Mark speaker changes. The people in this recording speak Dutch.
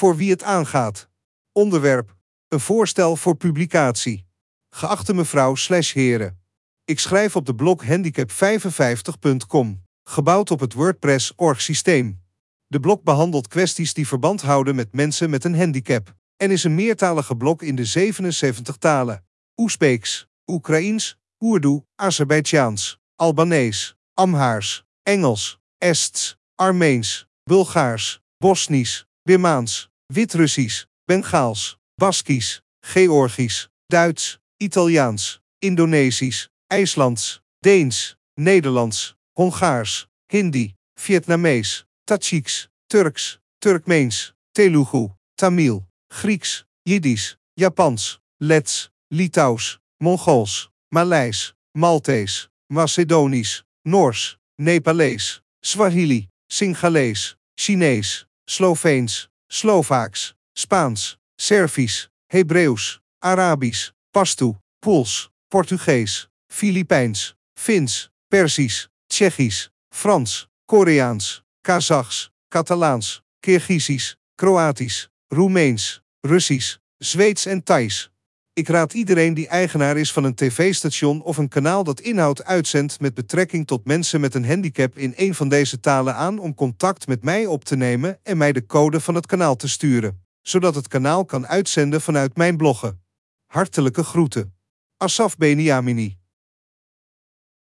Speaker 1: voor wie het aangaat. Onderwerp: een voorstel voor publicatie. Geachte mevrouw slash heren. Ik schrijf op de blog handicap55.com, gebouwd op het WordPress-org systeem. De blog behandelt kwesties die verband houden met mensen met een handicap en is een meertalige blog in de 77 talen. Oezbeeks, Oekraïens, Oerdoe, Azerbeidzjaans, Albanees, Amhaars, Engels, Ests, Armeens, Bulgaars, Bosnisch, Birmaans, Wit-Russisch, Bengaals, Baskisch, Georgisch, Duits, Italiaans, Indonesisch, IJslands, Deens, Nederlands, Hongaars, Hindi, Vietnamees, Tadsjiks, Turks, Turkmeens, Telugu, Tamil, Grieks, Jiddisch, Japans, Lets, Litouws, Mongools, Maleis, Maltees, Macedonisch, Noors, Nepalees, Swahili, Singalees, Chinees, Sloveens, Slovaaks, Spaans, Servisch, Hebreeuws, Arabisch, Pashto, Pools, Portugees, Filipijns, Fins, Persisch, Tsjechisch, Frans, Koreaans, Kazachs, Catalaans, Kirgizisch, Kroatisch, Roemeens, Russisch, Zweeds en Thais. Ik raad iedereen die eigenaar is van een tv-station of een kanaal dat inhoud uitzendt met betrekking tot mensen met een handicap in een van deze talen aan om contact met mij op te nemen en mij de code van het kanaal te sturen, zodat het kanaal kan uitzenden vanuit mijn bloggen. Hartelijke groeten. Asaf Beniamini